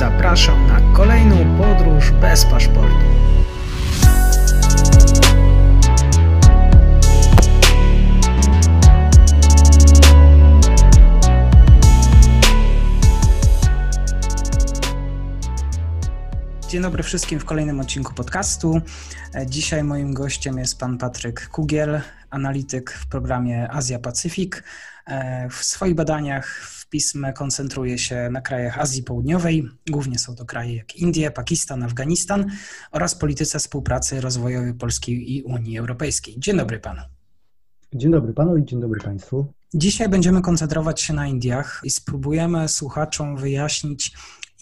zapraszam na kolejną podróż bez paszportu. Dzień dobry wszystkim w kolejnym odcinku podcastu. Dzisiaj moim gościem jest pan Patryk Kugiel, analityk w programie Azja Pacyfik. W swoich badaniach pism koncentruje się na krajach Azji Południowej. Głównie są to kraje jak Indie, Pakistan, Afganistan oraz polityce współpracy rozwojowej Polski i Unii Europejskiej. Dzień dobry panu. Dzień dobry panu i dzień dobry państwu. Dzisiaj będziemy koncentrować się na Indiach i spróbujemy słuchaczom wyjaśnić,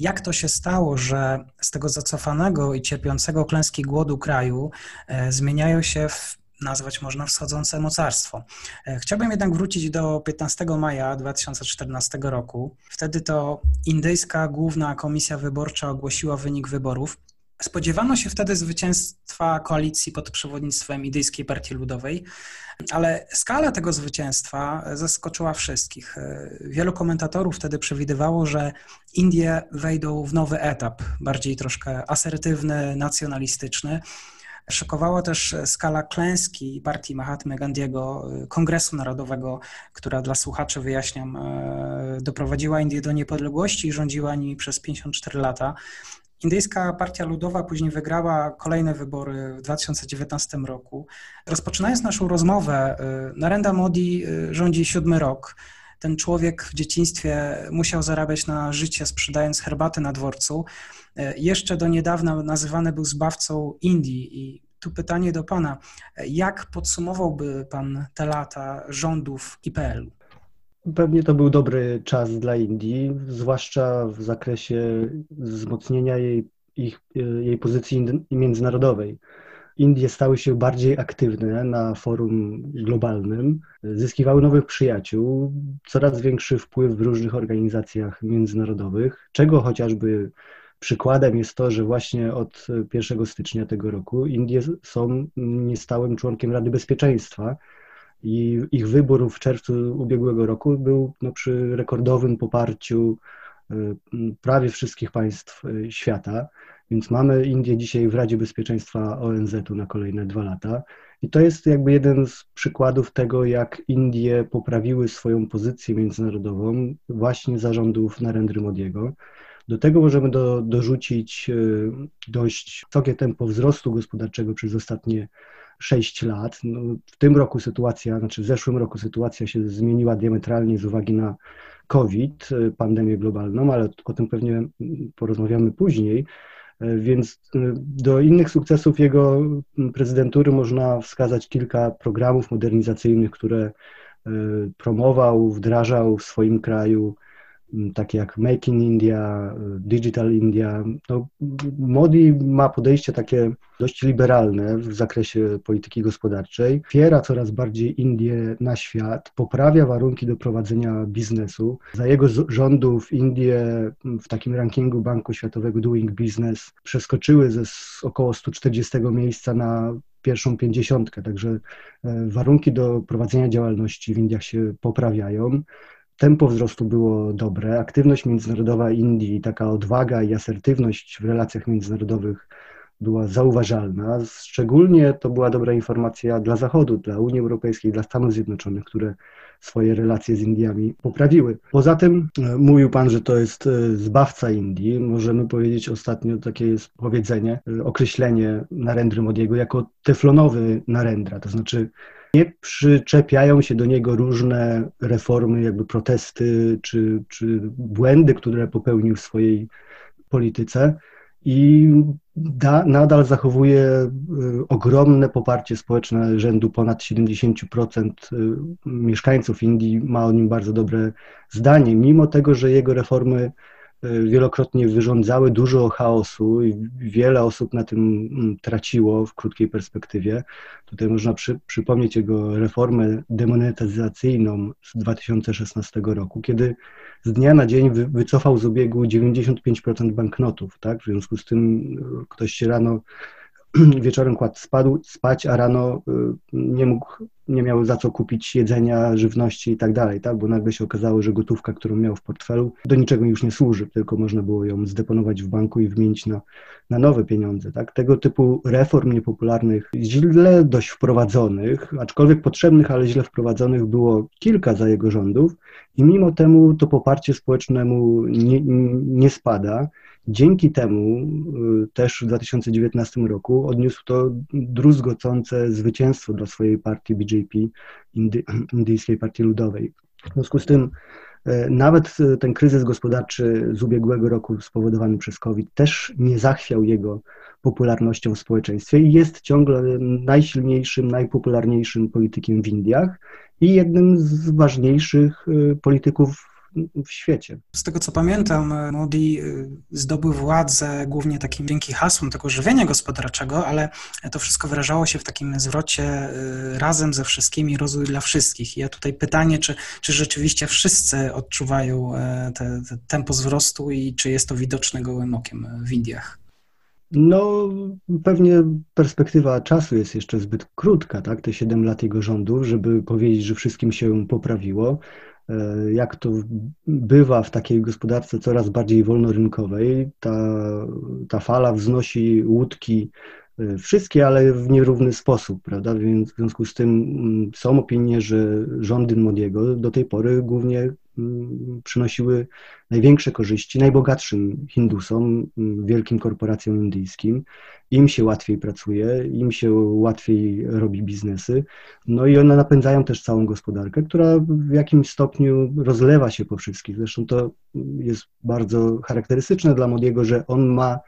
jak to się stało, że z tego zacofanego i cierpiącego klęski głodu kraju e, zmieniają się w nazwać można wschodzące mocarstwo. E, chciałbym jednak wrócić do 15 maja 2014 roku. Wtedy to indyjska Główna Komisja Wyborcza ogłosiła wynik wyborów. Spodziewano się wtedy zwycięstwa koalicji pod przewodnictwem Indyjskiej Partii Ludowej, ale skala tego zwycięstwa zaskoczyła wszystkich. Wielu komentatorów wtedy przewidywało, że Indie wejdą w nowy etap, bardziej troszkę asertywny, nacjonalistyczny. Szokowała też skala klęski partii Mahatmy Gandhiego, Kongresu Narodowego, która dla słuchaczy, wyjaśniam, doprowadziła Indię do niepodległości i rządziła nimi przez 54 lata. Indyjska Partia Ludowa później wygrała kolejne wybory w 2019 roku. Rozpoczynając naszą rozmowę, Narendra Modi rządzi siódmy rok. Ten człowiek w dzieciństwie musiał zarabiać na życie sprzedając herbaty na dworcu. Y, jeszcze do niedawna nazywany był zbawcą Indii i tu pytanie do Pana. Jak podsumowałby Pan te lata rządów IPL-u? Pewnie to był dobry czas dla Indii, zwłaszcza w zakresie wzmocnienia jej, ich, jej pozycji międzynarodowej. Indie stały się bardziej aktywne na forum globalnym, zyskiwały nowych przyjaciół, coraz większy wpływ w różnych organizacjach międzynarodowych, czego chociażby przykładem jest to, że właśnie od 1 stycznia tego roku Indie są niestałym członkiem Rady Bezpieczeństwa, i ich wybór w czerwcu ubiegłego roku był no, przy rekordowym poparciu y, prawie wszystkich państw y, świata. Więc mamy Indię dzisiaj w Radzie Bezpieczeństwa ONZ-u na kolejne dwa lata. I to jest jakby jeden z przykładów tego, jak Indie poprawiły swoją pozycję międzynarodową właśnie zarządów Narendry Modiego. Do tego możemy do, dorzucić y, dość wysokie tempo wzrostu gospodarczego przez ostatnie 6 lat. No, w tym roku sytuacja, znaczy w zeszłym roku sytuacja się zmieniła diametralnie z uwagi na COVID, y, pandemię globalną, ale o tym pewnie porozmawiamy później. Y, więc y, do innych sukcesów jego prezydentury można wskazać kilka programów modernizacyjnych, które promował, wdrażał w swoim kraju takie jak Make in India, Digital India. No, Modi ma podejście takie dość liberalne w zakresie polityki gospodarczej, wspiera coraz bardziej Indię na świat, poprawia warunki do prowadzenia biznesu. Za jego rządów Indie w takim rankingu Banku Światowego Doing Business przeskoczyły ze około 140 miejsca na pierwszą pięćdziesiątkę, także e, warunki do prowadzenia działalności w Indiach się poprawiają. Tempo wzrostu było dobre, aktywność międzynarodowa Indii, taka odwaga i asertywność w relacjach międzynarodowych była zauważalna. Szczególnie to była dobra informacja dla Zachodu, dla Unii Europejskiej, dla Stanów Zjednoczonych, które swoje relacje z Indiami poprawiły. Poza tym e, mówił Pan, że to jest e, zbawca Indii. Możemy powiedzieć ostatnio takie jest powiedzenie, e, określenie Narendry Modiego jako teflonowy Narendra, to znaczy nie przyczepiają się do niego różne reformy, jakby protesty czy, czy błędy, które popełnił w swojej polityce. I da, nadal zachowuje y, ogromne poparcie społeczne rzędu ponad 70% y, mieszkańców Indii. Ma o nim bardzo dobre zdanie, mimo tego, że jego reformy wielokrotnie wyrządzały dużo chaosu i wiele osób na tym mm, traciło w krótkiej perspektywie. Tutaj można przy, przypomnieć jego reformę demonetyzacyjną z 2016 roku, kiedy z dnia na dzień wy, wycofał z obiegu 95% banknotów. Tak? W związku z tym y, ktoś się rano wieczorem kładł spadł, spać, a rano y, nie mógł, nie miał za co kupić jedzenia, żywności i tak dalej, tak? bo nagle się okazało, że gotówka, którą miał w portfelu, do niczego już nie służy, tylko można było ją zdeponować w banku i wymienić na, na nowe pieniądze. Tak? Tego typu reform niepopularnych, źle dość wprowadzonych, aczkolwiek potrzebnych, ale źle wprowadzonych było kilka za jego rządów i mimo temu to poparcie społecznemu nie, nie spada. Dzięki temu y, też w 2019 roku odniósł to druzgocące zwycięstwo dla swojej partii BJP, Indy, Indyjskiej Partii Ludowej. W związku z tym y, nawet ten kryzys gospodarczy z ubiegłego roku spowodowany przez COVID też nie zachwiał jego popularnością w społeczeństwie i jest ciągle najsilniejszym, najpopularniejszym politykiem w Indiach i jednym z ważniejszych y, polityków w świecie. Z tego co pamiętam, Modi y, zdobył władzę głównie takim dzięki hasłom tego żywienia gospodarczego, ale to wszystko wyrażało się w takim zwrocie y, razem ze wszystkimi, rozwój dla wszystkich. I ja tutaj pytanie, czy, czy rzeczywiście wszyscy odczuwają te, te tempo wzrostu i czy jest to widoczne gołym okiem w Indiach? No, pewnie perspektywa czasu jest jeszcze zbyt krótka, tak? Te 7 lat jego rządu, żeby powiedzieć, że wszystkim się poprawiło. E, jak to bywa w takiej gospodarce coraz bardziej wolnorynkowej, ta, ta fala wznosi łódki e, wszystkie, ale w nierówny sposób, prawda? Więc w związku z tym mm, są opinie, że rządy Modiego do tej pory głównie przynosiły największe korzyści najbogatszym Hindusom, mm, wielkim korporacjom indyjskim. Im się łatwiej pracuje, im się łatwiej robi biznesy, no i one napędzają też całą gospodarkę, która w jakimś stopniu rozlewa się po wszystkich. Zresztą to jest bardzo charakterystyczne dla Modiego, że on ma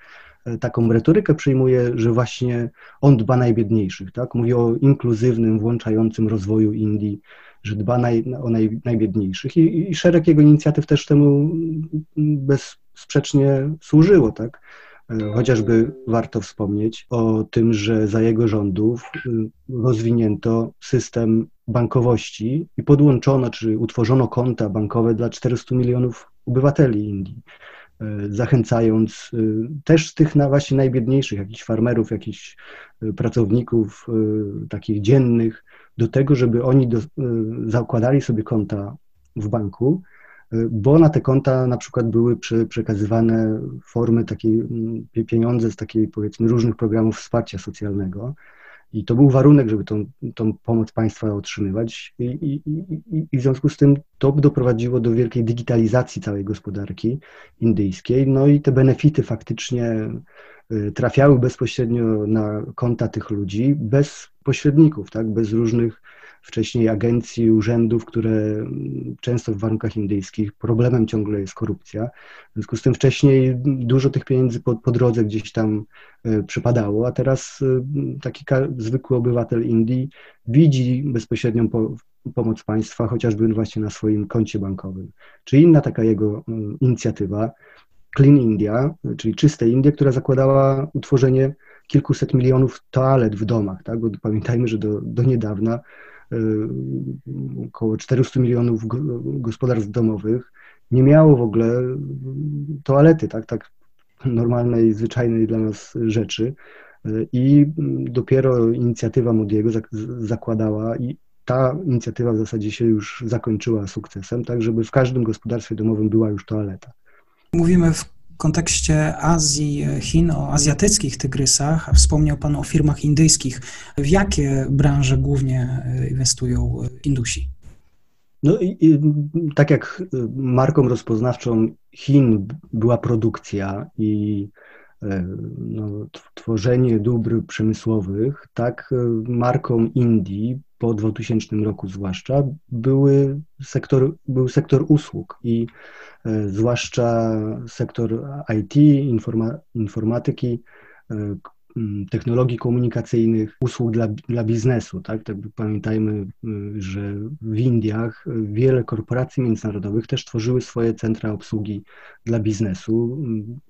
e, taką retorykę przyjmuje, że właśnie on dba najbiedniejszych, tak? Mówi o inkluzywnym, włączającym rozwoju Indii, że dba naj, o naj, najbiedniejszych I, i szereg jego inicjatyw też temu bezsprzecznie służyło, tak? E, chociażby warto wspomnieć o tym, że za jego rządów y, rozwinięto system bankowości i podłączono czy utworzono konta bankowe dla 400 milionów obywateli Indii, e, zachęcając y, też tych na właśnie najbiedniejszych, jakichś farmerów, jakichś y, pracowników takich dziennych, do tego, żeby oni do, y, zakładali sobie konta w banku, y, bo na te konta na przykład były przekazywane formy takiej, mm, pieniądze z takiej powiedzmy różnych programów wsparcia socjalnego. I to był warunek, żeby tą, tą pomoc państwa otrzymywać, I, i, i, i, w związku z tym to doprowadziło do wielkiej digitalizacji całej gospodarki indyjskiej. No i te benefity faktycznie y, trafiały bezpośrednio na konta tych ludzi, bez pośredników, tak, bez różnych wcześniej agencji, urzędów, które często w warunkach indyjskich problemem ciągle jest korupcja. W związku z tym wcześniej dużo tych pieniędzy po, po drodze gdzieś tam e, przypadało, a teraz e, taki zwykły obywatel Indii widzi bezpośrednią po, pomoc państwa, chociażby właśnie na swoim koncie bankowym. Czy inna taka jego mm, inicjatywa, Clean India, czyli czyste Indie, która zakładała utworzenie kilkuset milionów toalet w domach, tak? bo pamiętajmy, że do, do niedawna około 400 milionów gospodarstw domowych nie miało w ogóle toalety, tak, tak normalnej, zwyczajnej dla nas rzeczy. I dopiero inicjatywa Modiego zakładała i ta inicjatywa w zasadzie się już zakończyła sukcesem, tak żeby w każdym gospodarstwie domowym była już toaleta. Mówimy w kontekście Azji, Chin, o azjatyckich tygrysach, wspomniał Pan o firmach indyjskich. W jakie branże głównie e, inwestują Indusi? No i, i tak jak marką rozpoznawczą Chin była produkcja i e, no, tworzenie dóbr przemysłowych, tak e, marką Indii po 2000 roku zwłaszcza były sektor, był sektor usług i E, zwłaszcza sektor IT, informa, informatyki, e, technologii komunikacyjnych, usług dla, dla biznesu. Tak? tak pamiętajmy, że w Indiach wiele korporacji międzynarodowych też tworzyły swoje centra obsługi dla biznesu.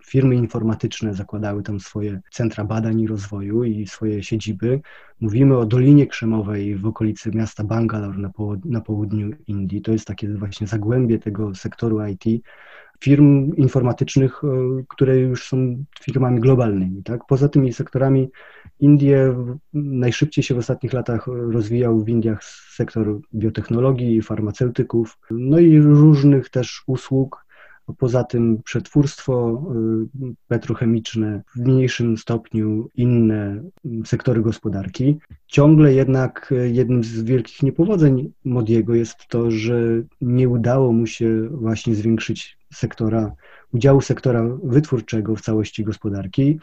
Firmy informatyczne zakładały tam swoje centra badań i rozwoju i swoje siedziby. Mówimy o Dolinie Krzemowej w okolicy miasta Bangalore na, na południu Indii. To jest takie właśnie zagłębie tego sektoru IT firm informatycznych, które już są firmami globalnymi. Tak? Poza tymi sektorami Indie najszybciej się w ostatnich latach rozwijał w Indiach sektor biotechnologii, farmaceutyków, no i różnych też usług, Poza tym przetwórstwo y, petrochemiczne, w mniejszym stopniu inne sektory gospodarki. Ciągle jednak jednym z wielkich niepowodzeń Modiego jest to, że nie udało mu się właśnie zwiększyć sektora, udziału sektora wytwórczego w całości gospodarki.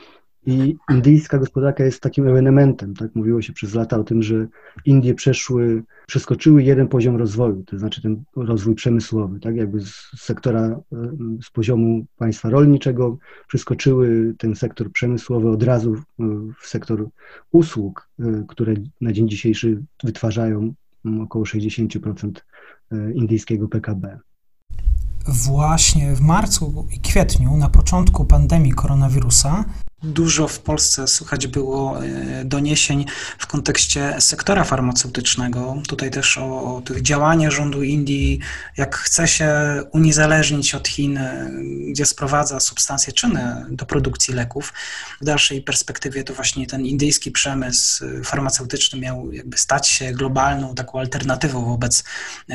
I indyjska gospodarka jest takim ewenementem, tak? Mówiło się przez lata o tym, że Indie przeszły, przeskoczyły jeden poziom rozwoju, to znaczy ten rozwój przemysłowy, tak? Jakby z sektora, z poziomu państwa rolniczego przeskoczyły ten sektor przemysłowy od razu w sektor usług, które na dzień dzisiejszy wytwarzają około 60% indyjskiego PKB. Właśnie w marcu i kwietniu, na początku pandemii koronawirusa, Dużo w Polsce słychać było e, doniesień w kontekście sektora farmaceutycznego. Tutaj też o, o, tych działaniach rządu Indii, jak chce się uniezależnić od Chin, e, gdzie sprowadza substancje czynne do produkcji leków. W dalszej perspektywie to właśnie ten indyjski przemysł e, farmaceutyczny miał jakby stać się globalną taką alternatywą wobec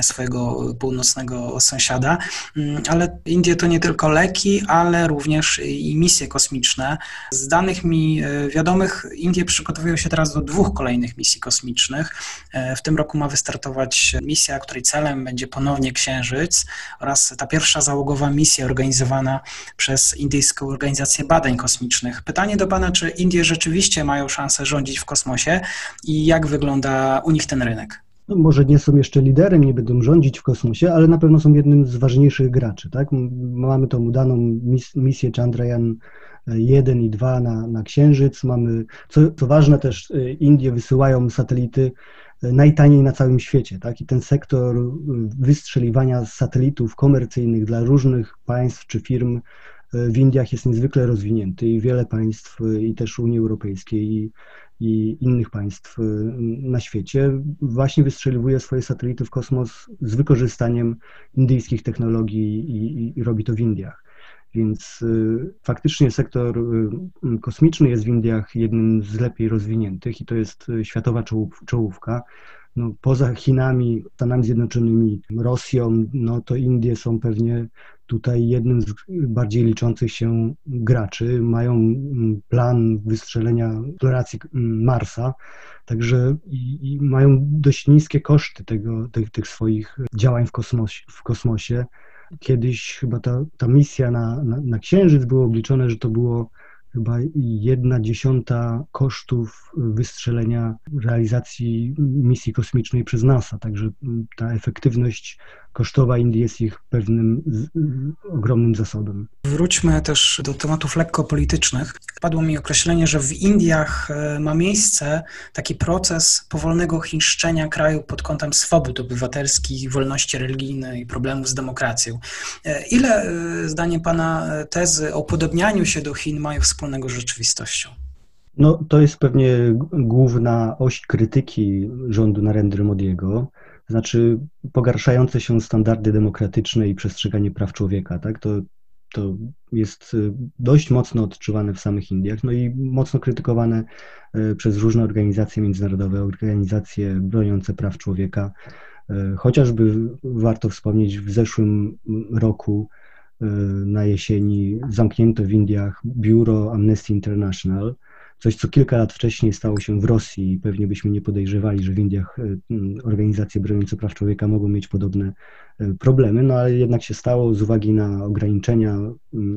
swojego północnego sąsiada. Mm, ale Indie to nie tylko leki, ale również i misje kosmiczne. Z danych mi e, wiadomych, Indie przygotowują się teraz do dwóch kolejnych misji kosmicznych. E, w tym roku ma wystartować misja, której celem będzie ponownie Księżyc oraz ta pierwsza załogowa misja organizowana przez Indyjską Organizację Badań Kosmicznych. Pytanie do Pana, czy Indie rzeczywiście mają szansę rządzić w kosmosie i jak wygląda u nich ten rynek? No, może nie są jeszcze liderem, nie będą rządzić w kosmosie, ale na pewno są jednym z ważniejszych graczy. Tak? Mamy tą udaną mis misję Chandrayaan 1 i 2 na, na Księżyc. Mamy, co, co ważne też, y, Indie wysyłają satelity y, najtaniej na całym świecie. Tak? I ten sektor y, wystrzeliwania satelitów komercyjnych dla różnych państw czy firm w Indiach jest niezwykle rozwinięty i wiele państw i też Unii Europejskiej i, i innych państw na świecie właśnie wystrzeliwuje swoje satelity w kosmos z wykorzystaniem indyjskich technologii i, i robi to w Indiach. Więc y, faktycznie sektor y, kosmiczny jest w Indiach jednym z lepiej rozwiniętych i to jest y, światowa czołówka. No, poza Chinami, Stanami Zjednoczonymi, Rosją, no to Indie są pewnie tutaj jednym z bardziej liczących się graczy. Mają mm, plan wystrzelenia eksploracji mm, Marsa, także i, i mają dość niskie koszty tego, tych, tych swoich działań w kosmosie. W kosmosie kiedyś chyba ta, ta misja na, na, na Księżyc było obliczone, że to było chyba jedna dziesiąta kosztów wystrzelenia realizacji misji kosmicznej przez NASA. Także ta efektywność kosztowa Indii jest ich pewnym z, ogromnym zasobem. Wróćmy też do tematów lekko politycznych. Padło mi określenie, że w Indiach e, ma miejsce taki proces powolnego chińszczenia kraju pod kątem swobód obywatelskich, wolności religijnej problemów z demokracją. E, ile, e, zdaniem Pana, tezy o upodobnianiu się do Chin mają wspólnego z rzeczywistością? No, to jest pewnie główna oś krytyki rządu Narendry Modiego znaczy pogarszające się standardy demokratyczne i przestrzeganie praw człowieka, tak? To, to jest y, dość mocno odczuwane w samych Indiach, no i mocno krytykowane y, przez różne organizacje międzynarodowe, organizacje broniące praw człowieka. Y, chociażby warto wspomnieć, w zeszłym roku na jesieni zamknięto w Indiach biuro Amnesty International, Coś, co kilka lat wcześniej stało się w Rosji i pewnie byśmy nie podejrzewali, że w Indiach e, organizacje broniące praw człowieka mogą mieć podobne e, problemy, no ale jednak się stało z uwagi na ograniczenia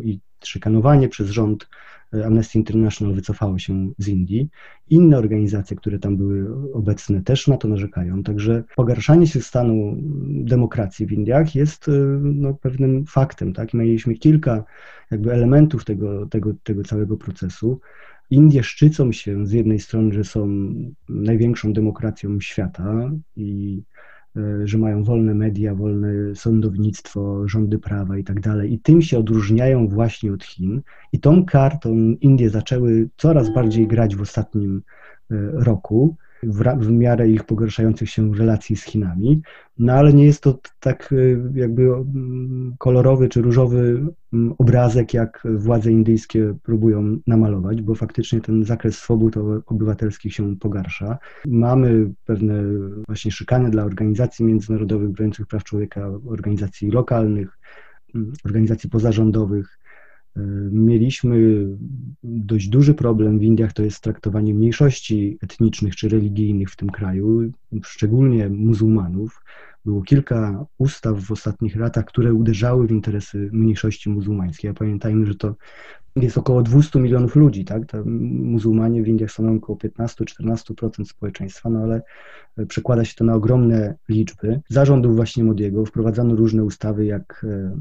i szykanowanie przez rząd. E, Amnesty International wycofało się z Indii. Inne organizacje, które tam były obecne, też na to narzekają. Także pogarszanie się stanu demokracji w Indiach jest no, pewnym faktem. Tak? Mieliśmy kilka jakby elementów tego, tego, tego całego procesu. Indie szczycą się z jednej strony, że są największą demokracją świata i e, że mają wolne media, wolne sądownictwo, rządy prawa i tak dalej. I tym się odróżniają właśnie od Chin. I tą kartą Indie zaczęły coraz bardziej grać w ostatnim e, roku. W, w miarę ich pogarszających się relacji z Chinami. No ale nie jest to tak y, jakby kolorowy czy różowy obrazek, jak władze indyjskie próbują namalować, bo faktycznie ten zakres swobód obywatelskich się pogarsza. Mamy pewne właśnie szykany dla organizacji międzynarodowych broniących praw człowieka, organizacji lokalnych, organizacji pozarządowych. Mieliśmy dość duży problem w Indiach, to jest traktowanie mniejszości etnicznych czy religijnych w tym kraju, szczególnie muzułmanów. Było kilka ustaw w ostatnich latach, które uderzały w interesy mniejszości muzułmańskiej. A pamiętajmy, że to jest około 200 milionów ludzi, tak? To muzułmanie w Indiach są około 15-14% społeczeństwa, no ale przekłada się to na ogromne liczby. Zarządów właśnie Modiego wprowadzano różne ustawy, jak e,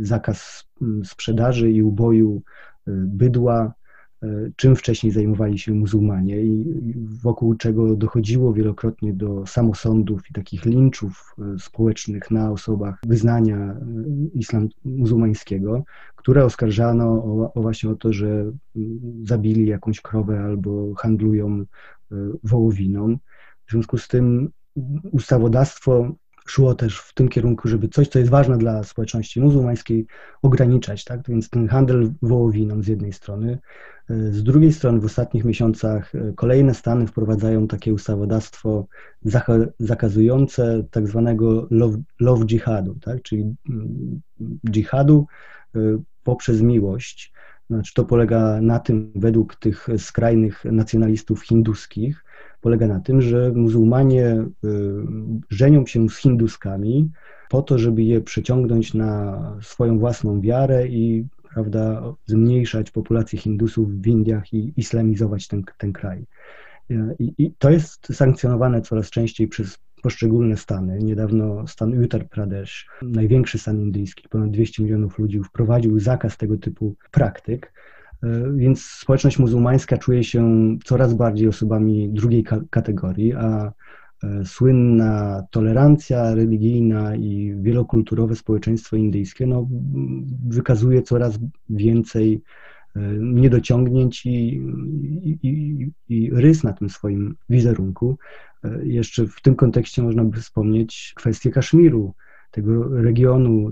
zakaz sprzedaży i uboju e, bydła, E, czym wcześniej zajmowali się muzułmanie i wokół czego dochodziło wielokrotnie do samosądów i takich linczów e, społecznych na osobach wyznania e, islam muzułmańskiego, które oskarżano o, o właśnie o to, że zabili jakąś krowę albo handlują wołowiną. W związku z tym ustawodawstwo szło też w tym kierunku, żeby coś, co jest ważne dla społeczności muzułmańskiej, ograniczać. Tak? Więc ten handel wołowiną z jednej strony. Z drugiej strony w ostatnich miesiącach e, kolejne stany wprowadzają takie ustawodawstwo zakazujące tak zwanego love, love jihadu, tak? czyli mm, dżihadu e, poprzez miłość. Znaczy to polega na tym, według tych skrajnych nacjonalistów hinduskich, polega na tym, że muzułmanie y, żenią się z hinduskami po to, żeby je przeciągnąć na swoją własną wiarę i prawda, zmniejszać populację Hindusów w Indiach i islamizować ten, ten kraj. I, I, to jest sankcjonowane coraz częściej przez poszczególne stany. Niedawno stan Uttar Pradesh, największy stan indyjski, ponad 200 milionów ludzi, wprowadził zakaz tego typu praktyk. E, więc społeczność muzułmańska czuje się coraz bardziej osobami drugiej kategorii, a e, słynna tolerancja religijna i wielokulturowe społeczeństwo indyjskie no, wykazuje coraz więcej e, niedociągnięć i, i, i, rys na tym swoim wizerunku. Jeszcze w tym kontekście można by wspomnieć kwestię Kaszmiru, tego regionu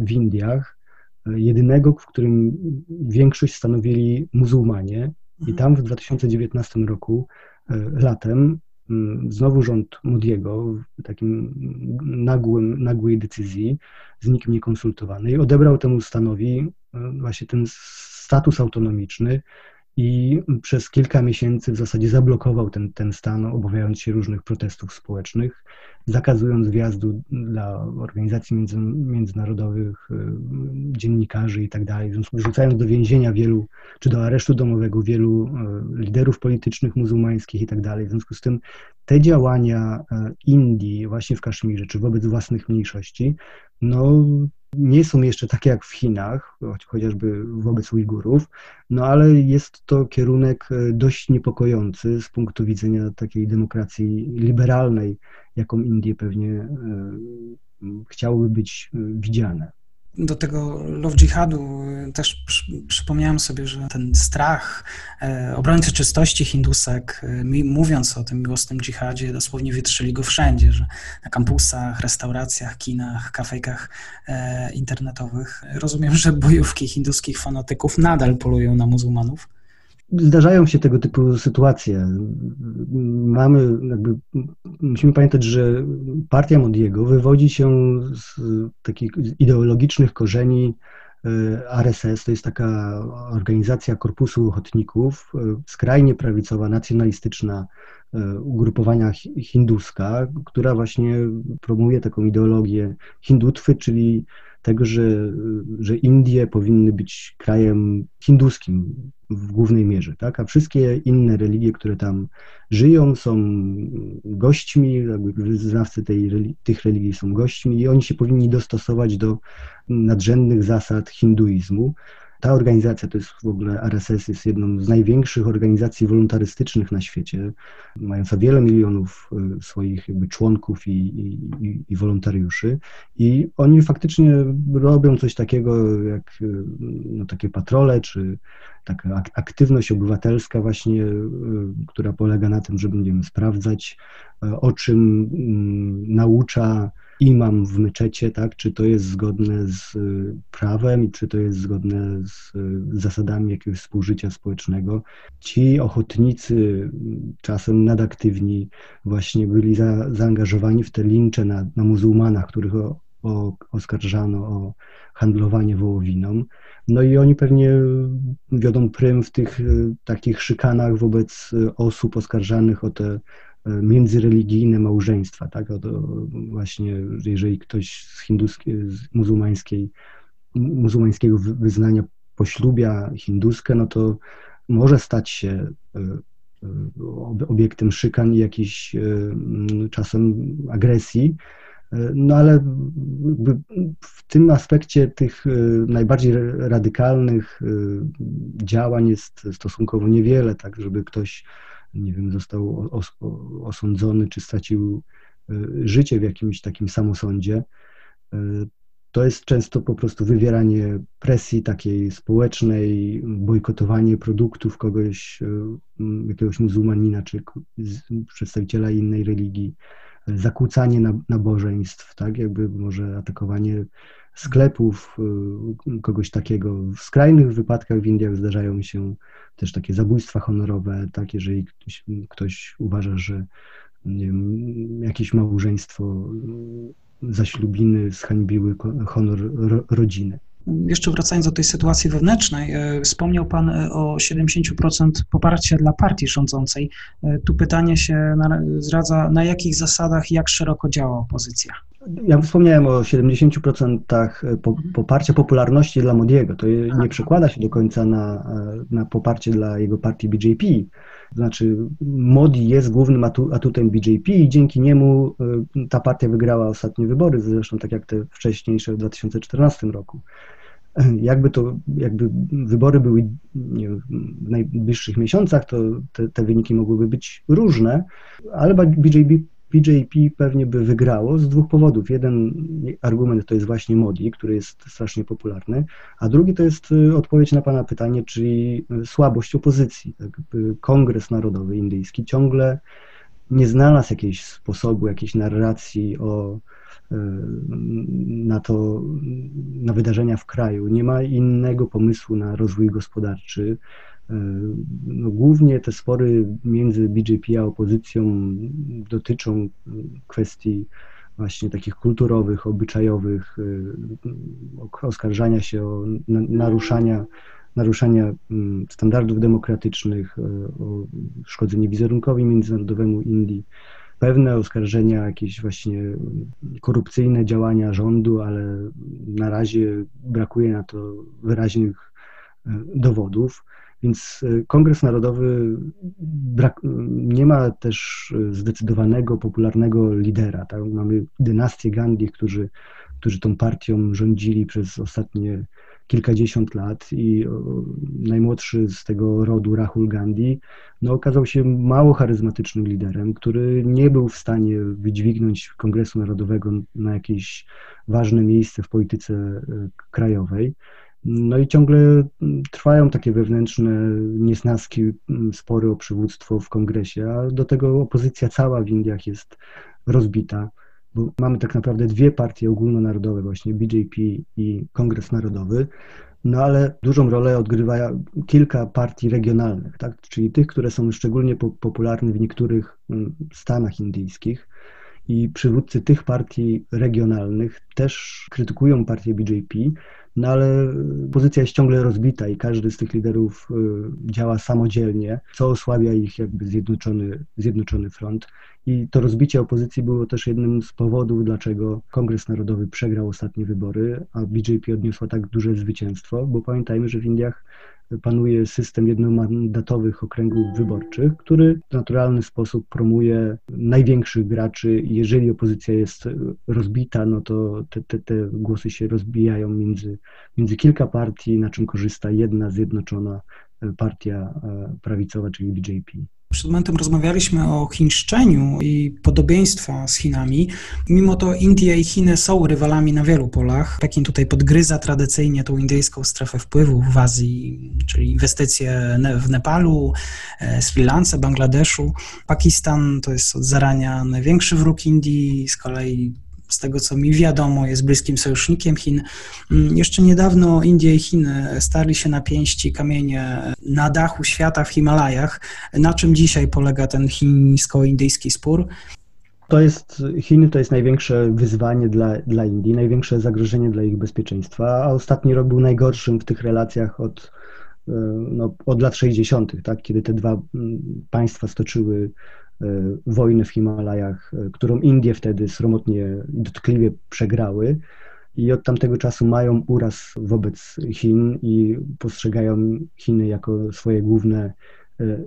w Indiach, jedynego, w którym większość stanowili muzułmanie. I mhm. tam w 2019 roku, e, latem, znowu rząd Modiego w takim nagłym, nagłej decyzji, z nikim niekonsultowanej, odebrał temu stanowi e, właśnie ten status autonomiczny i przez kilka miesięcy w zasadzie zablokował ten, ten stan, obawiając się różnych protestów społecznych, zakazując wjazdu dla organizacji między, międzynarodowych, y, dziennikarzy i tak wrzucając do więzienia wielu, czy do aresztu domowego wielu y, liderów politycznych muzułmańskich i tak. W związku z tym te działania y, Indii właśnie w Kaszmirze, czy wobec własnych mniejszości, no nie są jeszcze takie jak w Chinach, chociażby wobec Ujgurów, no ale jest to kierunek e, dość niepokojący z punktu widzenia takiej demokracji liberalnej, jaką Indie pewnie e, chciałyby być e, widziane do tego love jihadu też przypomniałem sobie, że ten strach e, obrońcy czystości hindusek, e, mówiąc o tym miłosnym dżihadzie, dosłownie wietrzyli go wszędzie, że na kampusach, restauracjach, kinach, kafejkach e, internetowych. Rozumiem, że bojówki hinduskich fanatyków nadal polują na muzułmanów. Zdarzają się tego typu sytuacje. Mamy, jakby, musimy pamiętać, że partia Modiego wywodzi się z takich ideologicznych korzeni e, RSS, to jest taka organizacja Korpusu Ochotników, e, skrajnie prawicowa, nacjonalistyczna e, ugrupowania hinduska, która właśnie promuje taką ideologię hindutwy, czyli tego, że, że Indie powinny być krajem hinduskim w głównej mierze, tak? a wszystkie inne religie, które tam żyją, są gośćmi, wyznawcy tej, tych religii są gośćmi i oni się powinni dostosować do nadrzędnych zasad hinduizmu. Ta organizacja, to jest w ogóle RSS, jest jedną z największych organizacji wolontarystycznych na świecie, mająca wiele milionów y, swoich jakby członków i, i, i wolontariuszy. I oni faktycznie robią coś takiego jak y, no, takie patrole, czy taka aktywność obywatelska właśnie, która polega na tym, żeby, nie wiem, sprawdzać, o czym mm, naucza imam w meczecie, tak, czy to jest zgodne z y, prawem i czy to jest zgodne z zasadami jakiegoś współżycia społecznego. Ci ochotnicy, czasem nadaktywni, właśnie byli za, zaangażowani w te lincze na, na muzułmanach, których o, o, oskarżano o handlowanie wołowiną. No i oni pewnie wiodą prym w tych y, takich szykanach wobec osób oskarżanych o te międzyreligijne małżeństwa, tak? O to właśnie, jeżeli ktoś z hinduskiej, z muzułmańskiej, muzułmańskiego wyznania poślubia hinduskę, no to może stać się e, e, obiektem szykan i jakiejś czasem agresji. No ale w tym aspekcie tych najbardziej radykalnych działań jest stosunkowo niewiele, tak, żeby ktoś nie wiem, został os osądzony czy stracił e, życie w jakimś takim samosądzie, e, to jest często po prostu wywieranie presji takiej społecznej, bojkotowanie produktów kogoś, e, jakiegoś muzułmanina czy przedstawiciela innej religii, zakłócanie nabożeństw, tak, jakby może atakowanie sklepów, y, kogoś takiego. W skrajnych wypadkach w Indiach zdarzają się też takie zabójstwa honorowe, tak, jeżeli ktoś, ktoś uważa, że wiem, jakieś małżeństwo y, zaślubiny zhańbiły honor rodziny. Jeszcze wracając do tej sytuacji wewnętrznej, y, wspomniał Pan o 70% poparcia dla partii rządzącej. Tu pytanie się zdradza, na jakich zasadach, jak szeroko działa opozycja? Ja wspomniałem o 70% e, poparcia popularności dla Modiego. To nie przekłada się do końca na, e, na poparcie dla jego partii BJP. Znaczy, Modi jest głównym atutem BJP i dzięki niemu e, ta partia wygrała ostatnie wybory, zresztą tak jak te wcześniejsze w 2014 roku. Jakby to, jakby wybory były wiem, w najbliższych miesiącach, to te, te wyniki mogłyby być różne, ale BJP PJP pewnie by wygrało z dwóch powodów. Jeden argument to jest właśnie Modi, który jest strasznie popularny, a drugi to jest y, odpowiedź na Pana pytanie, czyli y, słabość opozycji. Tak? Kongres Narodowy Indyjski ciągle nie znalazł jakiegoś sposobu, jakiejś narracji o, y, na to, na wydarzenia w kraju. Nie ma innego pomysłu na rozwój gospodarczy. E, no, głównie te spory między BJP a opozycją dotyczą kwestii właśnie takich kulturowych, obyczajowych, e, oskarżania się o naruszania, naruszania mm, standardów demokratycznych, e, o szkodzenie wizerunkowi międzynarodowemu Indii, pewne oskarżenia, jakieś właśnie korupcyjne działania rządu, ale na razie brakuje na to wyraźnych dowodów. Więc e, Kongres Narodowy brak, nie ma też e, zdecydowanego, popularnego lidera. Tak? Mamy dynastię Gandhi, którzy, którzy tą partią rządzili przez ostatnie kilkadziesiąt lat i najmłodszy z tego rodu, Rahul Gandhi, no, okazał się mało charyzmatycznym liderem, który nie był w stanie wydźwignąć Kongresu Narodowego na jakieś ważne miejsce w polityce krajowej. No i ciągle mm, trwają takie wewnętrzne niesnaski, mm, spory o przywództwo w kongresie, a do tego opozycja cała w Indiach jest rozbita, bo mamy tak naprawdę dwie partie ogólnonarodowe, właśnie BJP i Kongres Narodowy, no ale dużą rolę odgrywa kilka partii regionalnych, tak? czyli tych, które są szczególnie popularne w niektórych mm, stanach indyjskich. I przywódcy tych partii regionalnych też krytykują partię BJP, no ale pozycja jest ciągle rozbita i każdy z tych liderów y, działa samodzielnie, co osłabia ich jakby zjednoczony, zjednoczony front. I to rozbicie opozycji było też jednym z powodów, dlaczego Kongres Narodowy przegrał ostatnie wybory, a BJP odniosła tak duże zwycięstwo, bo pamiętajmy, że w Indiach panuje system jednomandatowych okręgów wyborczych, który w naturalny sposób promuje największych graczy. Jeżeli opozycja jest rozbita, no to te, te, te głosy się rozbijają między, między kilka partii, na czym korzysta jedna zjednoczona partia e, prawicowa, czyli BJP. Przed momentem rozmawialiśmy o chińszczeniu i podobieństwa z Chinami. Mimo to Indie i Chiny są rywalami na wielu polach. Pekin tutaj podgryza tradycyjnie tą indyjską strefę wpływów w Azji czyli inwestycje w Nepalu, e, Sri Lance, Bangladeszu. Pakistan to jest od zarania największy wróg Indii, z kolei z tego co mi wiadomo, jest bliskim sojusznikiem Chin. Mm, jeszcze niedawno Indie i Chiny starli się na pięści kamienie na dachu świata w Himalajach. Na czym dzisiaj polega ten chińsko-indyjski spór? To jest, Chiny to jest największe wyzwanie dla, dla Indii, największe zagrożenie dla ich bezpieczeństwa, a ostatni rok był najgorszym w tych relacjach od, e, no, od lat 60., tak, kiedy te dwa mm, państwa stoczyły e, wojnę w Himalajach, e, którą Indie wtedy sromotnie i dotkliwie przegrały. I od tamtego czasu mają uraz wobec Chin i postrzegają Chiny jako swoje główne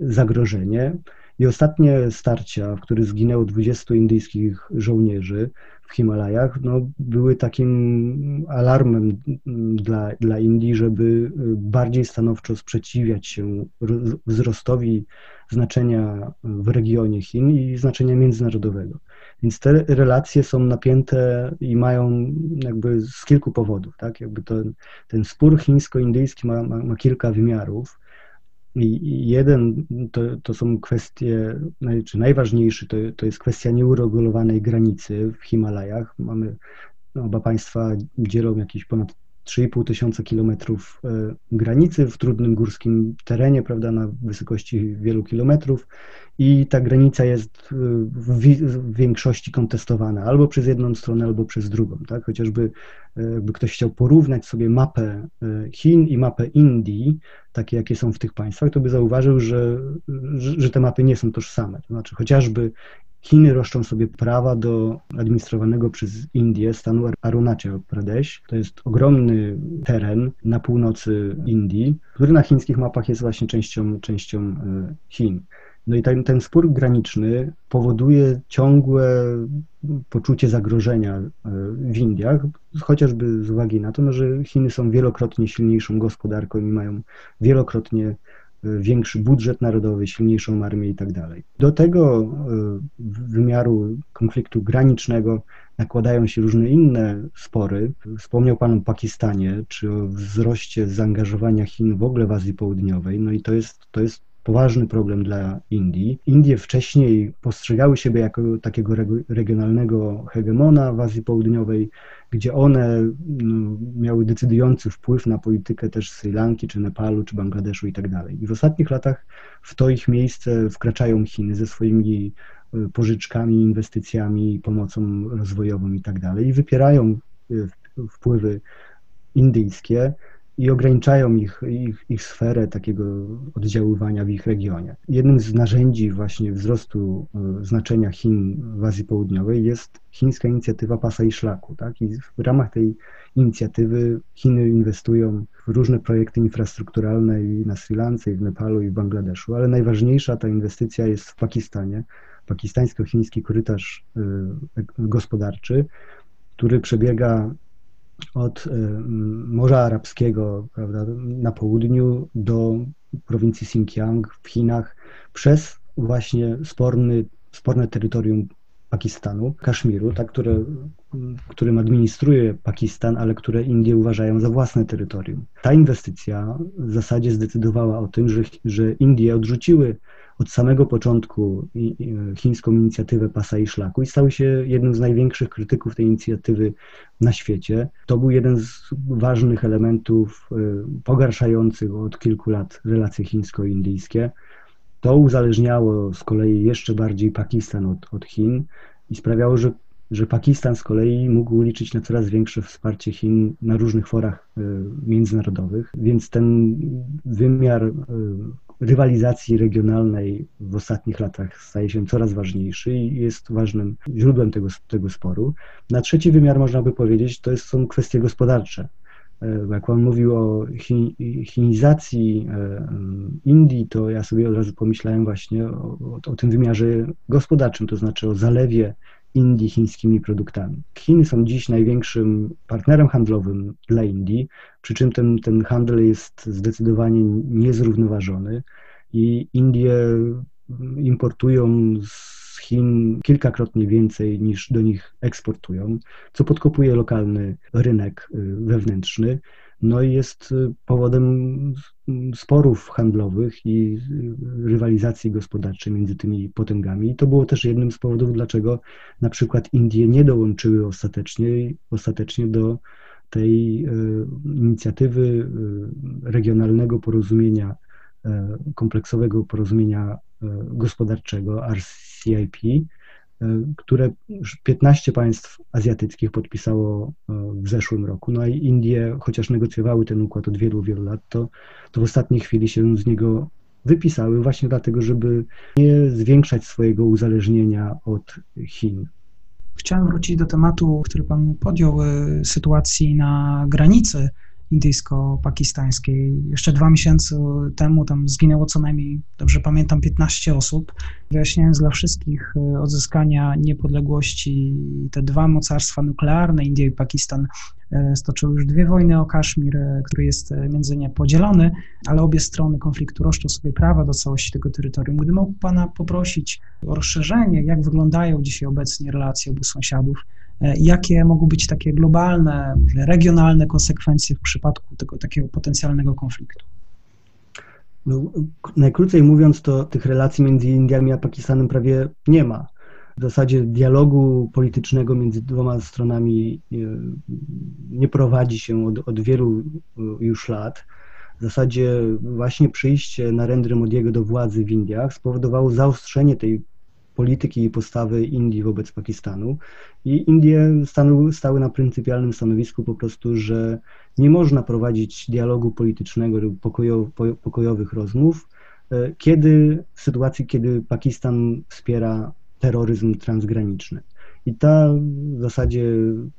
zagrożenie. I ostatnie starcia, w których zginęło 20 indyjskich żołnierzy w Himalajach, no, były takim alarmem dla, dla Indii, żeby bardziej stanowczo sprzeciwiać się wzrostowi znaczenia w regionie Chin i znaczenia międzynarodowego. Więc te relacje są napięte i mają jakby z kilku powodów. Tak? Jakby to, ten spór chińsko-indyjski ma, ma, ma kilka wymiarów. I jeden to, to są kwestie, czy najważniejszy to, to jest kwestia nieuregulowanej granicy w Himalajach. Mamy, oba państwa dzielą jakieś ponad 3,5 tysiąca kilometrów e, granicy w trudnym górskim terenie, prawda, na wysokości wielu kilometrów. I ta granica jest e, w, większości kontestowana albo przez jedną stronę, albo przez drugą, tak, chociażby e, jakby ktoś chciał porównać sobie mapę Chin i mapę Indii, takie jakie są w tych państwach, to by zauważył, że, że te mapy nie są tożsame, to znaczy chociażby Chiny roszczą sobie prawa do administrowanego przez Indię stanu Arunachal Pradesh. To jest ogromny teren na północy Indii, który na chińskich mapach jest właśnie częścią, częścią e, Chin. No i ten, ten spór graniczny powoduje ciągłe poczucie zagrożenia e, w Indiach, chociażby z uwagi na to, no, że Chiny są wielokrotnie silniejszą gospodarką i mają wielokrotnie większy budżet narodowy, silniejszą armię i tak dalej. Do tego e, wymiaru konfliktu granicznego nakładają się różne inne spory. Wspomniał Pan o Pakistanie, czy o wzroście zaangażowania Chin w ogóle w Azji Południowej. No i to jest, to jest poważny problem dla Indii. Indie wcześniej postrzegały siebie jako takiego regionalnego hegemona w Azji Południowej, gdzie one no, miały decydujący wpływ na politykę też Sri Lanki, czy Nepalu, czy Bangladeszu i tak. I w ostatnich latach w to ich miejsce wkraczają Chiny ze swoimi e, pożyczkami, inwestycjami, pomocą rozwojową i tak i wypierają e, wpływy indyjskie i ograniczają ich, ich, ich sferę takiego oddziaływania w ich regionie. Jednym z narzędzi właśnie wzrostu e, znaczenia Chin w Azji Południowej jest chińska inicjatywa Pasa i Szlaku. Tak? I w ramach tej inicjatywy Chiny inwestują w różne projekty infrastrukturalne i na Sri Lance, i w Nepalu, i w Bangladeszu, ale najważniejsza ta inwestycja jest w Pakistanie. Pakistańsko-chiński korytarz e, gospodarczy, który przebiega od y, Morza Arabskiego prawda, na południu do prowincji Xinjiang w Chinach przez właśnie sporny, sporne terytorium Pakistanu, Kaszmiru, tak, które, którym administruje Pakistan, ale które Indie uważają za własne terytorium. Ta inwestycja w zasadzie zdecydowała o tym, że, że Indie odrzuciły od samego początku chińską inicjatywę pasa i szlaku i stał się jednym z największych krytyków tej inicjatywy na świecie. To był jeden z ważnych elementów y, pogarszających od kilku lat relacje chińsko-indyjskie. To uzależniało z kolei jeszcze bardziej Pakistan od, od Chin i sprawiało, że, że Pakistan z kolei mógł liczyć na coraz większe wsparcie Chin na różnych forach y, międzynarodowych, więc ten wymiar y, rywalizacji regionalnej w ostatnich latach staje się coraz ważniejszy i jest ważnym źródłem tego, tego sporu. Na trzeci wymiar można by powiedzieć, to jest, są kwestie gospodarcze. E, jak Pan mówił o chinizacji e, Indii, to ja sobie od razu pomyślałem właśnie o, o tym wymiarze gospodarczym, to znaczy o zalewie Indii chińskimi produktami. Chiny są dziś największym partnerem handlowym dla Indii, przy czym ten, ten handel jest zdecydowanie niezrównoważony i Indie importują z Chin kilkakrotnie więcej niż do nich eksportują, co podkopuje lokalny rynek y, wewnętrzny. No i jest powodem sporów handlowych i rywalizacji gospodarczej między tymi potęgami. I to było też jednym z powodów, dlaczego na przykład Indie nie dołączyły ostatecznie, ostatecznie do tej inicjatywy regionalnego porozumienia, kompleksowego porozumienia gospodarczego RCIP, które już 15 państw azjatyckich podpisało e, w zeszłym roku. No i Indie, chociaż negocjowały ten układ od wielu, wielu lat, to, to w ostatniej chwili się z niego wypisały właśnie dlatego, żeby nie zwiększać swojego uzależnienia od Chin. Chciałem wrócić do tematu, który Pan podjął, e, sytuacji na granicy indyjsko-pakistańskiej. Jeszcze dwa miesiące temu tam zginęło co najmniej, dobrze pamiętam, 15 osób. Wyjaśniając dla wszystkich, e, odzyskania niepodległości te dwa mocarstwa nuklearne, India i Pakistan, e, stoczyły już dwie wojny o Kaszmir, e, który jest między nie podzielony, ale obie strony konfliktu roszczą sobie prawa do całości tego terytorium. Gdy mógł Pana poprosić o rozszerzenie, jak wyglądają dzisiaj obecnie relacje obu sąsiadów, jakie mogą być takie globalne, regionalne konsekwencje w przypadku tego takiego potencjalnego konfliktu? No, najkrócej mówiąc, to tych relacji między Indiami a Pakistanem prawie nie ma. W zasadzie dialogu politycznego między dwoma stronami e, nie prowadzi się od, od wielu e, już lat. W zasadzie właśnie przyjście Narendry Modiego do władzy w Indiach spowodowało zaostrzenie tej polityki i postawy Indii wobec Pakistanu. I Indie stały, stały na pryncypialnym stanowisku po prostu, że nie można prowadzić dialogu politycznego lub pokojo, pokojowych rozmów, e, kiedy w sytuacji, kiedy Pakistan wspiera terroryzm transgraniczny. I ta w zasadzie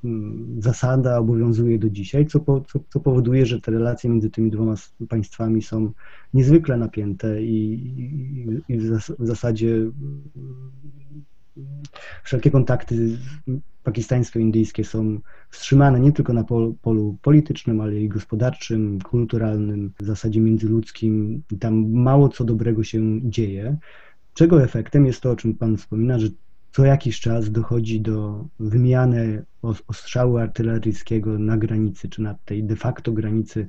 mm, zasada obowiązuje do dzisiaj, co, po, co, co, powoduje, że te relacje między tymi dwoma państwami są niezwykle napięte i, i, i w zasadzie mm, wszelkie kontakty pakistańsko-indyjskie są wstrzymane nie tylko na polu politycznym, ale i gospodarczym, kulturalnym, w zasadzie międzyludzkim. Tam mało co dobrego się dzieje. Czego efektem jest to, o czym Pan wspomina, że co jakiś czas dochodzi do wymiany ostrzału artyleryjskiego na granicy, czy na tej de facto granicy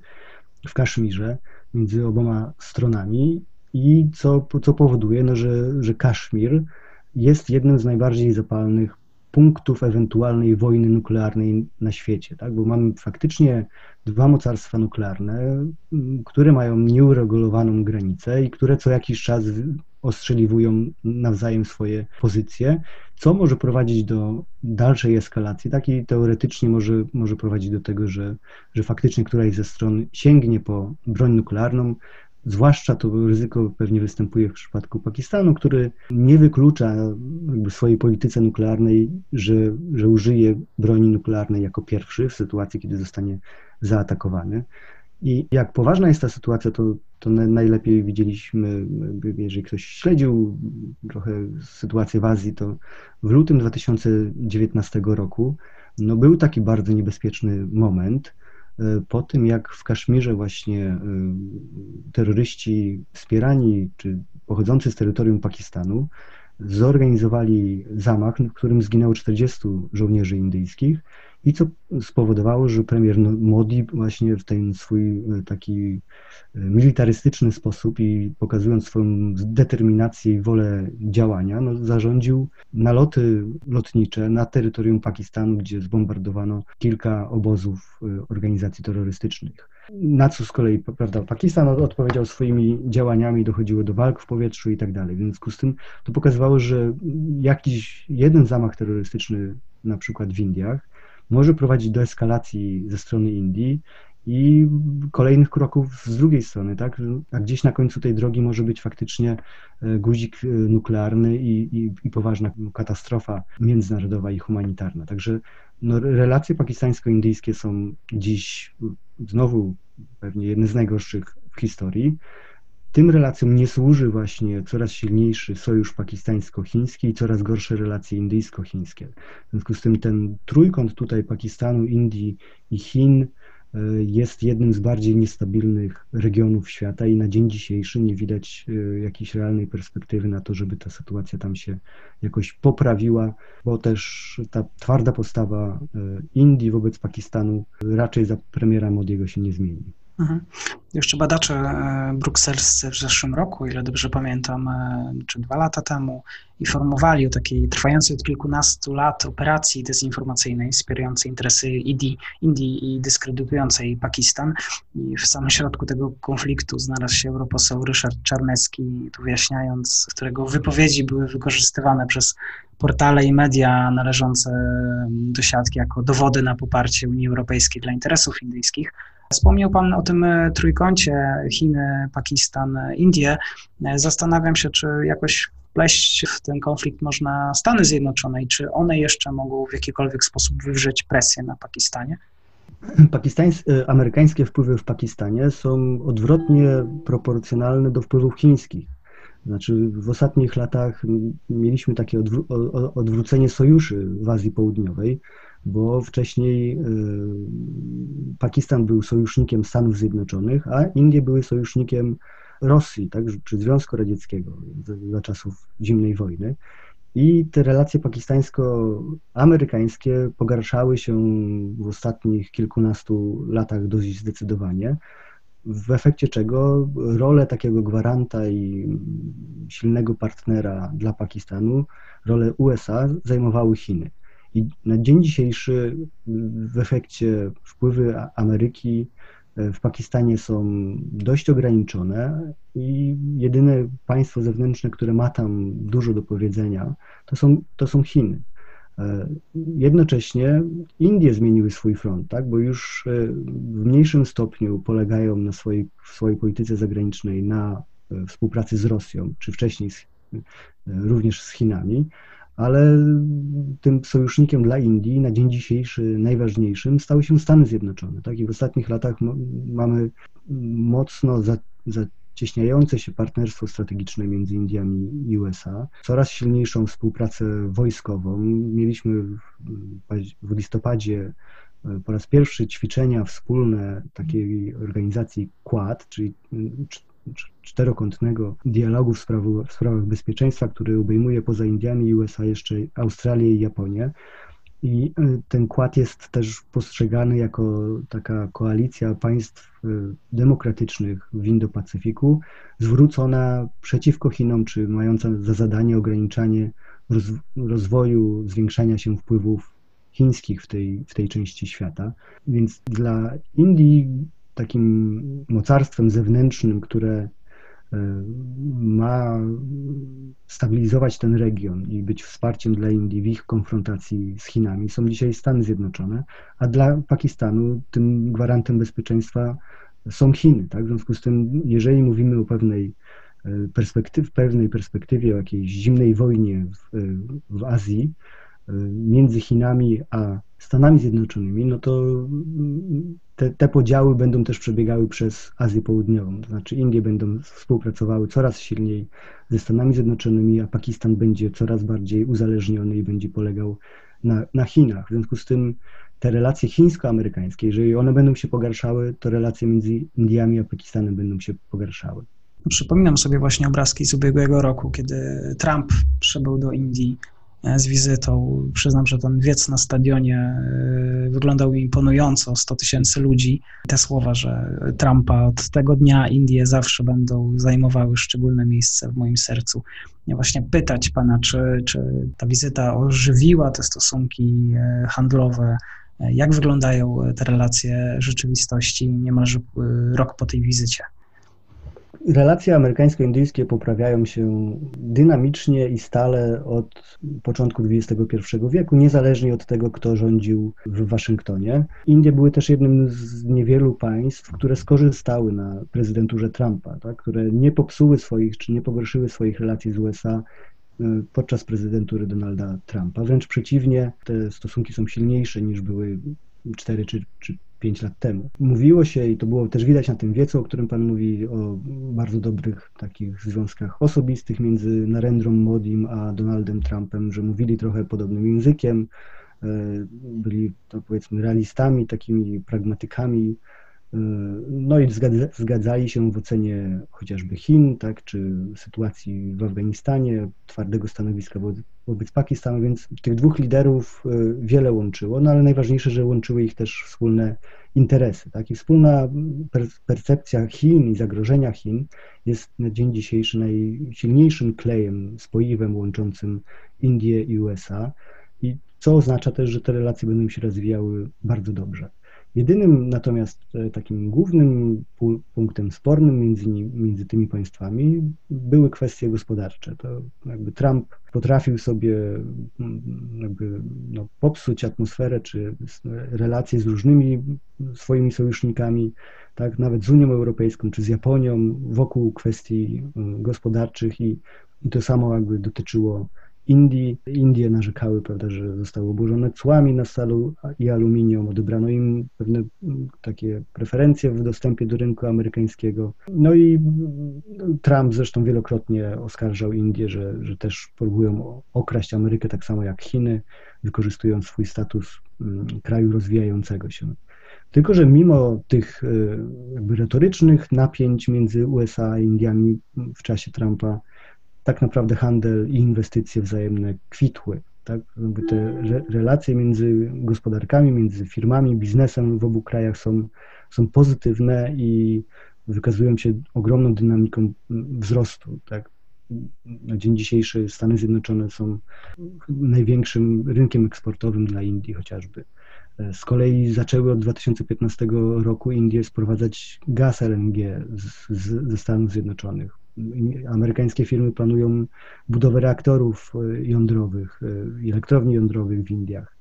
w Kaszmirze między oboma stronami i co, co powoduje, no, że, że Kaszmir jest jednym z najbardziej zapalnych punktów ewentualnej wojny nuklearnej na świecie, tak? bo mamy faktycznie dwa mocarstwa nuklearne, które mają nieuregulowaną granicę i które co jakiś czas ostrzeliwują nawzajem swoje pozycje, co może prowadzić do dalszej eskalacji, tak i teoretycznie może, może prowadzić do tego, że, że faktycznie któraś ze stron sięgnie po broń nuklearną, Zwłaszcza to ryzyko pewnie występuje w przypadku Pakistanu, który nie wyklucza swojej polityce nuklearnej, że, że użyje broni nuklearnej jako pierwszy w sytuacji, kiedy zostanie zaatakowany. I jak poważna jest ta sytuacja, to, to najlepiej widzieliśmy, jeżeli ktoś śledził trochę sytuację w Azji, to w lutym 2019 roku no był taki bardzo niebezpieczny moment, e, po tym jak w Kaszmirze właśnie e, terroryści wspierani czy pochodzący z terytorium Pakistanu zorganizowali zamach, w którym zginęło 40 żołnierzy indyjskich i co spowodowało, że premier Modi właśnie w ten swój e, taki e, militarystyczny sposób i pokazując swoją determinację i wolę działania, no, zarządził naloty lotnicze na terytorium Pakistanu, gdzie zbombardowano kilka obozów e, organizacji terrorystycznych. Na co z kolei prawda, Pakistan odpowiedział swoimi działaniami, dochodziło do walk w powietrzu i tak dalej. W związku z tym to pokazywało, że jakiś jeden zamach terrorystyczny, na przykład w Indiach, może prowadzić do eskalacji ze strony Indii i kolejnych kroków z drugiej strony, tak? A gdzieś na końcu tej drogi może być faktycznie e, guzik e, nuklearny i, i, i poważna katastrofa międzynarodowa i humanitarna. Także no, relacje pakistańsko-indyjskie są dziś znowu pewnie jedne z najgorszych w historii. Tym relacjom nie służy właśnie coraz silniejszy sojusz pakistańsko-chiński i coraz gorsze relacje indyjsko-chińskie. W związku z tym ten trójkąt tutaj Pakistanu, Indii i Chin jest jednym z bardziej niestabilnych regionów świata i na dzień dzisiejszy nie widać jakiejś realnej perspektywy na to, żeby ta sytuacja tam się jakoś poprawiła, bo też ta twarda postawa Indii wobec Pakistanu raczej za premiera Modiego się nie zmieni. Mhm. Jeszcze badacze e, brukselscy w zeszłym roku, ile dobrze pamiętam, e, czy dwa lata temu, informowali o takiej trwającej od kilkunastu lat operacji dezinformacyjnej wspierającej interesy Indii, Indii i dyskredytującej Pakistan. I w samym środku tego konfliktu znalazł się europoseł Ryszard Czarnecki, tu wyjaśniając, którego wypowiedzi były wykorzystywane przez portale i media należące do siatki jako dowody na poparcie Unii Europejskiej dla interesów indyjskich. Wspomniał Pan o tym e, trójkącie Chiny, Pakistan, Indie. E, zastanawiam się, czy jakoś wpleść w ten konflikt można Stany Zjednoczone i czy one jeszcze mogą w jakikolwiek sposób wywrzeć presję na Pakistanie? Pakistańskie, amerykańskie wpływy w Pakistanie są odwrotnie proporcjonalne do wpływów chińskich. Znaczy, w ostatnich latach mieliśmy takie odwró odwrócenie sojuszy w Azji Południowej bo wcześniej y, Pakistan był sojusznikiem Stanów Zjednoczonych, a Indie były sojusznikiem Rosji, tak, czy Związku Radzieckiego za czasów zimnej wojny. I te relacje pakistańsko-amerykańskie pogarszały się w ostatnich kilkunastu latach dość zdecydowanie, w efekcie czego rolę takiego gwaranta i silnego partnera dla Pakistanu, rolę USA zajmowały Chiny. I na dzień dzisiejszy w efekcie wpływy Ameryki e, w Pakistanie są dość ograniczone i jedyne państwo zewnętrzne, które ma tam dużo do powiedzenia, to są, to są Chiny. E, jednocześnie Indie zmieniły swój front, tak? bo już e, w mniejszym stopniu polegają na swojej, w swojej polityce zagranicznej na współpracy z Rosją, czy wcześniej z, również z Chinami, ale tym sojusznikiem dla Indii na dzień dzisiejszy najważniejszym stały się Stany Zjednoczone. Tak? I w ostatnich latach mamy mocno zacieśniające się partnerstwo strategiczne między Indiami i USA, coraz silniejszą współpracę wojskową. Mieliśmy w, listopadzie e, po raz pierwszy ćwiczenia wspólne takiej organizacji Quad, czyli czterokątnego dialogu w, sprawu, w sprawach bezpieczeństwa, który obejmuje poza Indiami i USA jeszcze Australię i Japonię. I y, ten kład jest też postrzegany jako taka koalicja państw y, demokratycznych w Indo-Pacyfiku, zwrócona przeciwko Chinom, czy mająca za zadanie ograniczanie rozwoju, zwiększania się wpływów chińskich w tej, w tej części świata. Więc dla Indii takim mocarstwem zewnętrznym, które e, ma stabilizować ten region i być wsparciem dla Indii w ich konfrontacji z Chinami, są dzisiaj Stany Zjednoczone, a dla Pakistanu tym gwarantem bezpieczeństwa są Chiny. Tak? W związku z tym, jeżeli mówimy o pewnej e, perspektyw, pewnej perspektywie, o jakiejś zimnej wojnie w, w Azji, e, między Chinami a Stanami Zjednoczonymi, no to te, te, podziały będą też przebiegały przez Azję Południową. To znaczy Indie będą współpracowały coraz silniej ze Stanami Zjednoczonymi, a Pakistan będzie coraz bardziej uzależniony i będzie polegał na, na Chinach. W związku z tym te relacje chińsko-amerykańskie, jeżeli one będą się pogarszały, to relacje między Indiami a Pakistanem będą się pogarszały. Przypominam sobie właśnie obrazki z ubiegłego roku, kiedy Trump przybył do Indii z wizytą. Przyznam, że ten wiec na stadionie e, wyglądał imponująco, 100 tysięcy ludzi. Te słowa, że Trumpa od tego dnia Indie zawsze będą zajmowały szczególne miejsce w moim sercu. Ja właśnie pytać pana, czy, czy ta wizyta ożywiła te stosunki e, handlowe, jak wyglądają te relacje rzeczywistości niemalże rok po tej wizycie? Relacje amerykańsko-indyjskie poprawiają się dynamicznie i stale od początku XXI wieku, niezależnie od tego, kto rządził w Waszyngtonie. Indie były też jednym z niewielu państw, które skorzystały na prezydenturze Trumpa, tak, które nie popsuły swoich czy nie pogorszyły swoich relacji z USA e, podczas prezydentury Donalda Trumpa. Wręcz przeciwnie, te stosunki są silniejsze niż były 4 czy, czy 5 lat temu. Mówiło się, i to było też widać na tym wiecu, o którym Pan mówi, o bardzo dobrych takich związkach osobistych między Narendrą Modim a Donaldem Trumpem, że mówili trochę podobnym językiem, byli to powiedzmy realistami, takimi pragmatykami, no i zgadzali się w ocenie chociażby Chin, tak, czy sytuacji w Afganistanie, twardego stanowiska wobec Pakistanu, więc tych dwóch liderów y, wiele łączyło, no ale najważniejsze, że łączyły ich też wspólne interesy. Tak? I wspólna percepcja Chin i zagrożenia Chin jest na dzień dzisiejszy najsilniejszym klejem, spoiwem łączącym Indie i USA, i co oznacza też, że te relacje będą się rozwijały bardzo dobrze. Jedynym natomiast e, takim głównym punktem spornym między, między tymi państwami były kwestie gospodarcze. To jakby Trump potrafił sobie jakby no, popsuć atmosferę czy relacje z różnymi swoimi sojusznikami, tak, nawet z Unią Europejską czy z Japonią wokół kwestii gospodarczych i, i to samo jakby dotyczyło Indii. Indie narzekały, prawda, że zostały obłożone cłami na stalu i aluminium, odebrano im pewne mm, takie preferencje w dostępie do rynku amerykańskiego. No i mm, Trump zresztą wielokrotnie oskarżał Indię, że, że też próbują okraść Amerykę tak samo jak Chiny, wykorzystując swój status mm, kraju rozwijającego się. Tylko, że mimo tych y, jakby retorycznych napięć między USA a Indiami w czasie Trumpa, tak naprawdę handel i inwestycje wzajemne kwitły. Tak? te relacje między gospodarkami, między firmami, biznesem w obu krajach są, są pozytywne i wykazują się ogromną dynamiką wzrostu. Tak? Na dzień dzisiejszy Stany Zjednoczone są największym rynkiem eksportowym dla Indii chociażby. Z kolei zaczęły od 2015 roku Indie sprowadzać gaz LNG z, z, ze Stanów Zjednoczonych amerykańskie firmy planują budowę reaktorów e, jądrowych, e, elektrowni jądrowych w Indiach.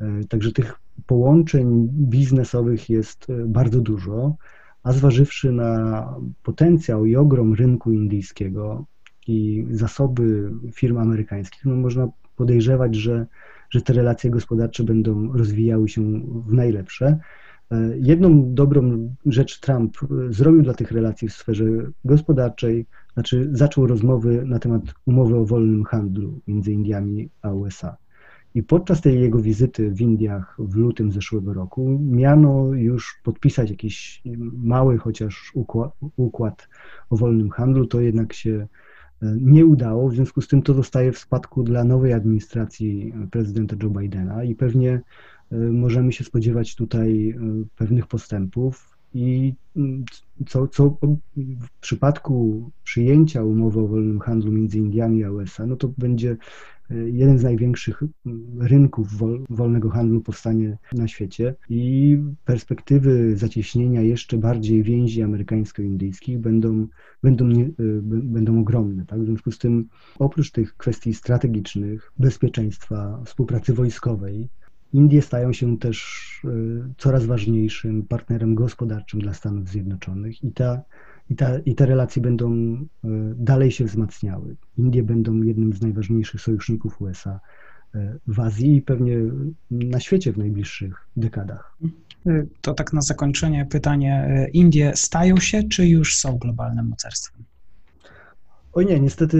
E, także tych połączeń biznesowych jest bardzo dużo, a zważywszy na potencjał i ogrom rynku indyjskiego i zasoby firm amerykańskich, no można podejrzewać, że, że te relacje gospodarcze będą rozwijały się w najlepsze. E, jedną dobrą rzecz Trump e, zrobił dla tych relacji w sferze gospodarczej, znaczy zaczął rozmowy na temat umowy o wolnym handlu między Indiami a USA. I podczas tej jego wizyty w Indiach w lutym zeszłego roku miano już podpisać jakiś mały chociaż układ, o wolnym handlu. To jednak się e, nie udało, w związku z tym to zostaje w spadku dla nowej administracji prezydenta Joe Bidena i pewnie możemy się spodziewać tutaj y, pewnych postępów i mm, co, co w przypadku przyjęcia umowy o wolnym handlu między Indiami a USA, no to będzie y, jeden z największych rynków wol, wolnego handlu powstanie na świecie i perspektywy zacieśnienia jeszcze bardziej więzi amerykańsko-indyjskich będą, będą, będą ogromne. Tak? W związku z tym oprócz tych kwestii strategicznych, bezpieczeństwa, współpracy wojskowej, Indie stają się też e, coraz ważniejszym partnerem gospodarczym dla Stanów Zjednoczonych i, ta, i, ta, i te relacje będą e, dalej się wzmacniały. Indie będą jednym z najważniejszych sojuszników USA e, w Azji i pewnie na świecie w najbliższych dekadach. To tak na zakończenie pytanie. Indie stają się, czy już są globalnym mocarstwem? O nie, niestety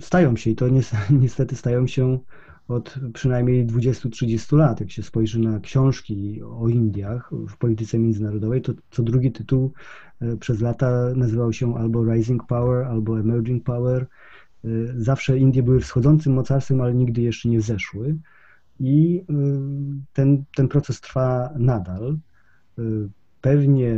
stają się i to niestety stają się od przynajmniej 20-30 lat. Jak się spojrzy na książki o Indiach w polityce międzynarodowej, to co drugi tytuł e, przez lata nazywał się albo Rising Power, albo Emerging Power. E, zawsze Indie były wschodzącym mocarstwem, ale nigdy jeszcze nie zeszły. I e, ten, ten proces trwa nadal. Pewnie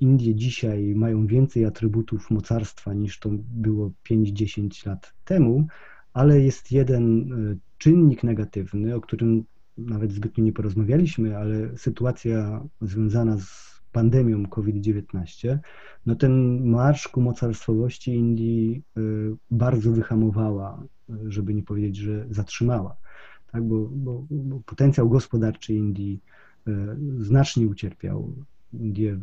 Indie dzisiaj mają więcej atrybutów mocarstwa niż to było 5-10 lat temu, ale jest jeden czynnik negatywny, o którym nawet zbytnio nie porozmawialiśmy, ale sytuacja związana z pandemią COVID-19, no ten marsz ku mocarstwowości Indii y, bardzo wyhamowała, żeby nie powiedzieć, że zatrzymała. Tak, bo, bo, bo potencjał gospodarczy Indii y, znacznie ucierpiał. Indie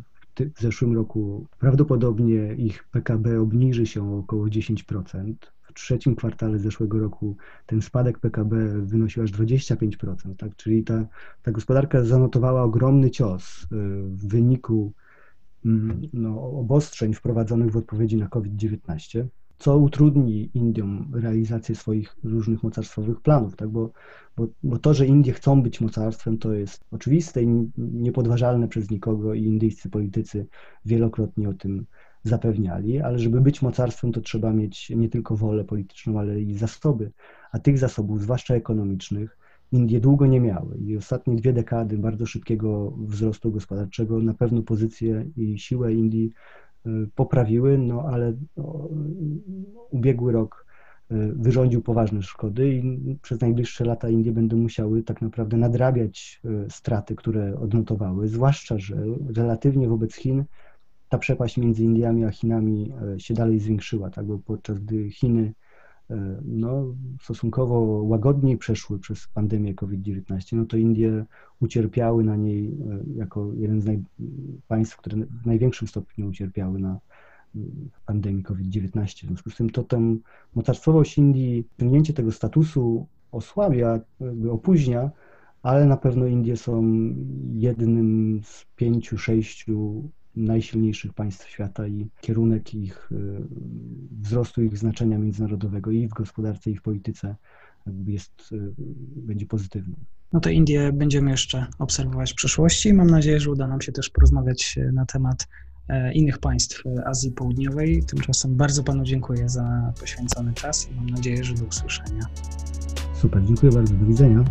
w zeszłym roku prawdopodobnie ich PKB obniży się o około 10% w trzecim kwartale zeszłego roku ten spadek PKB wynosił aż 25%, tak? czyli ta, ta gospodarka zanotowała ogromny cios y, w wyniku mm, no, obostrzeń wprowadzonych w odpowiedzi na COVID-19. co utrudni Indiom realizację swoich różnych mocarstwowych planów, tak? bo, bo, bo to, że Indie chcą być mocarstwem, to jest oczywiste i niepodważalne przez nikogo i indyjscy politycy wielokrotnie o tym zapewniali, ale żeby być mocarstwem, to trzeba mieć nie tylko wolę polityczną, ale i zasoby, a tych zasobów, zwłaszcza ekonomicznych, Indie długo nie miały. I ostatnie dwie dekady bardzo szybkiego wzrostu gospodarczego na pewno pozycję i siłę Indii y, poprawiły, no ale ubiegły rok y, wyrządził poważne szkody i przez najbliższe lata Indie będą musiały tak naprawdę nadrabiać y, straty, które odnotowały, zwłaszcza, że relatywnie wobec Chin ta przepaść między Indiami a Chinami się dalej zwiększyła, tak, bo podczas gdy Chiny E, no, stosunkowo łagodniej przeszły przez pandemię COVID-19, no to Indie ucierpiały na niej e, jako jeden z naj, państw, które w największym stopniu ucierpiały na pandemii COVID-19. W związku z tym to tę mocarstwowość Indii, osiągnięcie tego statusu osłabia, opóźnia, ale na pewno Indie są jednym z pięciu, sześciu najsilniejszych państw świata i kierunek ich y, wzrostu ich znaczenia międzynarodowego i w gospodarce, i w polityce jest, y, będzie pozytywny. No to Indie będziemy jeszcze obserwować w przyszłości. Mam nadzieję, że uda nam się też porozmawiać y, na temat e, innych państw Azji Południowej. Tymczasem bardzo Panu dziękuję za poświęcony czas i mam nadzieję, że do usłyszenia. Super, dziękuję bardzo. Do widzenia.